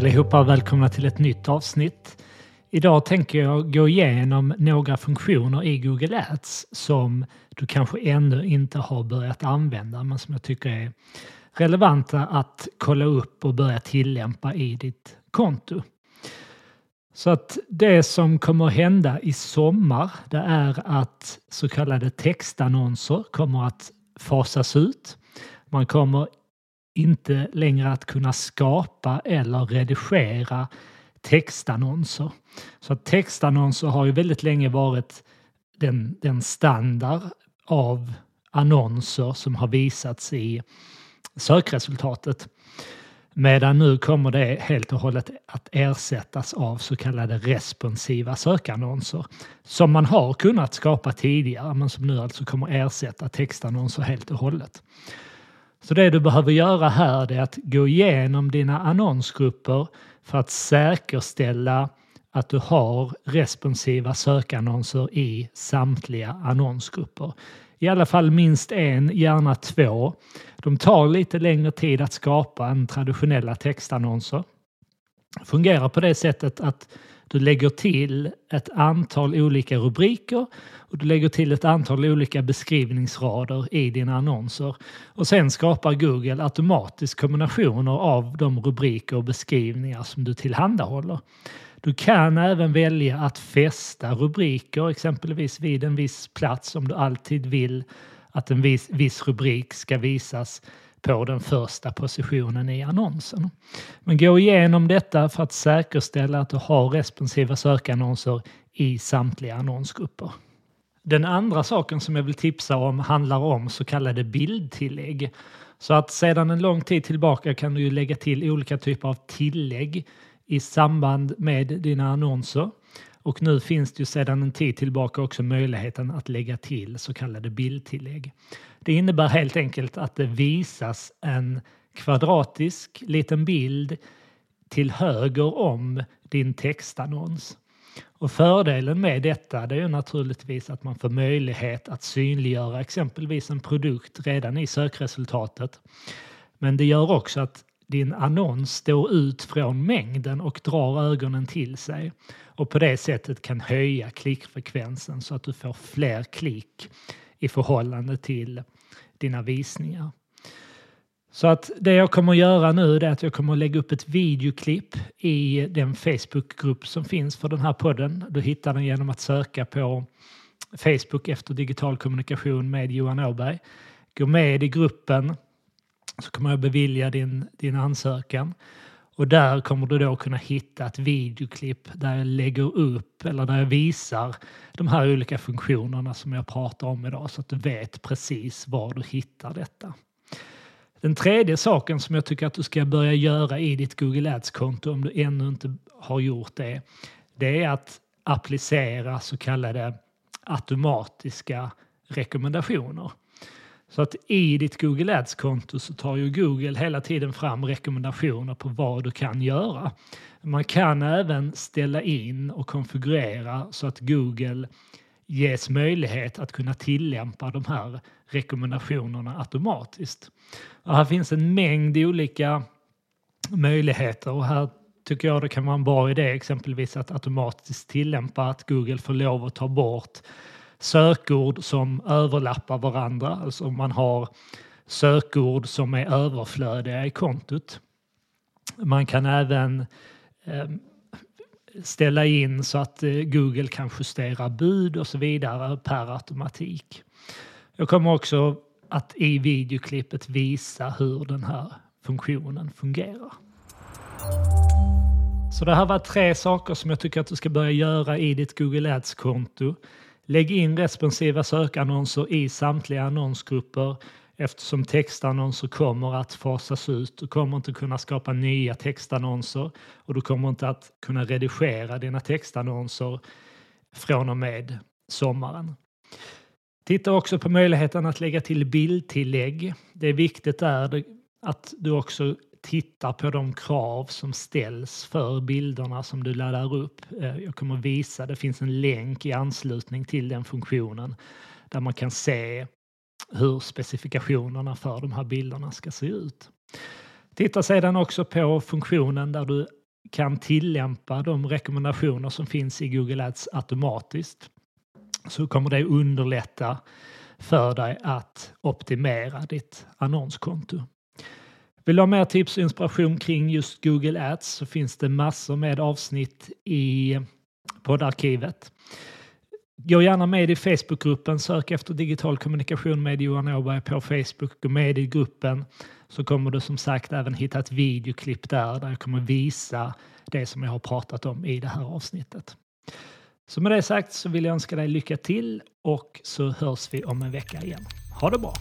allihopa och välkomna till ett nytt avsnitt. Idag tänker jag gå igenom några funktioner i Google Ads som du kanske ännu inte har börjat använda men som jag tycker är relevanta att kolla upp och börja tillämpa i ditt konto. Så att det som kommer att hända i sommar det är att så kallade textannonser kommer att fasas ut. Man kommer inte längre att kunna skapa eller redigera textannonser. Så att textannonser har ju väldigt länge varit den, den standard av annonser som har visats i sökresultatet. Medan nu kommer det helt och hållet att ersättas av så kallade responsiva sökannonser som man har kunnat skapa tidigare men som nu alltså kommer ersätta textannonser helt och hållet. Så det du behöver göra här är att gå igenom dina annonsgrupper för att säkerställa att du har responsiva sökannonser i samtliga annonsgrupper. I alla fall minst en, gärna två. De tar lite längre tid att skapa än traditionella textannonser. Fungerar på det sättet att du lägger till ett antal olika rubriker och du lägger till ett antal olika beskrivningsrader i dina annonser. Och sen skapar Google automatiskt kombinationer av de rubriker och beskrivningar som du tillhandahåller. Du kan även välja att fästa rubriker exempelvis vid en viss plats om du alltid vill att en viss, viss rubrik ska visas på den första positionen i annonsen. Men gå igenom detta för att säkerställa att du har responsiva sökannonser i samtliga annonsgrupper. Den andra saken som jag vill tipsa om handlar om så kallade bildtillägg. Så att sedan en lång tid tillbaka kan du lägga till olika typer av tillägg i samband med dina annonser. Och nu finns det ju sedan en tid tillbaka också möjligheten att lägga till så kallade bildtillägg. Det innebär helt enkelt att det visas en kvadratisk liten bild till höger om din textannons. Och fördelen med detta det är ju naturligtvis att man får möjlighet att synliggöra exempelvis en produkt redan i sökresultatet. Men det gör också att din annons står ut från mängden och drar ögonen till sig och på det sättet kan höja klickfrekvensen så att du får fler klick i förhållande till dina visningar. Så att det jag kommer att göra nu är att jag kommer att lägga upp ett videoklipp i den Facebookgrupp som finns för den här podden. Du hittar den genom att söka på Facebook efter digital kommunikation med Johan Åberg. Gå med i gruppen så kommer jag bevilja din, din ansökan. Och där kommer du då kunna hitta ett videoklipp där jag lägger upp eller där jag visar de här olika funktionerna som jag pratar om idag så att du vet precis var du hittar detta. Den tredje saken som jag tycker att du ska börja göra i ditt Google Ads-konto om du ännu inte har gjort det, det är att applicera så kallade automatiska rekommendationer. Så att i ditt Google Ads-konto så tar ju Google hela tiden fram rekommendationer på vad du kan göra. Man kan även ställa in och konfigurera så att Google ges möjlighet att kunna tillämpa de här rekommendationerna automatiskt. Och här finns en mängd olika möjligheter och här tycker jag det kan vara en bra idé exempelvis att automatiskt tillämpa att Google får lov att ta bort sökord som överlappar varandra, alltså om man har sökord som är överflödiga i kontot. Man kan även ehm, ställa in så att eh, Google kan justera bud och så vidare per automatik. Jag kommer också att i videoklippet visa hur den här funktionen fungerar. Så det här var tre saker som jag tycker att du ska börja göra i ditt Google Ads-konto. Lägg in responsiva sökannonser i samtliga annonsgrupper eftersom textannonser kommer att fasas ut. Du kommer inte kunna skapa nya textannonser och du kommer inte att kunna redigera dina textannonser från och med sommaren. Titta också på möjligheten att lägga till bildtillägg. Det är viktigt där att du också tittar på de krav som ställs för bilderna som du laddar upp. Eh, jag kommer att visa, det finns en länk i anslutning till den funktionen där man kan se hur specifikationerna för de här bilderna ska se ut. Titta sedan också på funktionen där du kan tillämpa de rekommendationer som finns i Google Ads automatiskt så kommer det underlätta för dig att optimera ditt annonskonto. Vill du ha mer tips och inspiration kring just Google Ads så finns det massor med avsnitt i poddarkivet. Gå gärna med i Facebookgruppen, sök efter digital kommunikation med Johan Åberg på Facebook. Gå med i gruppen så kommer du som sagt även hitta ett videoklipp där, där jag kommer visa det som jag har pratat om i det här avsnittet. Så med det sagt så vill jag önska dig lycka till och så hörs vi om en vecka igen. Ha det bra!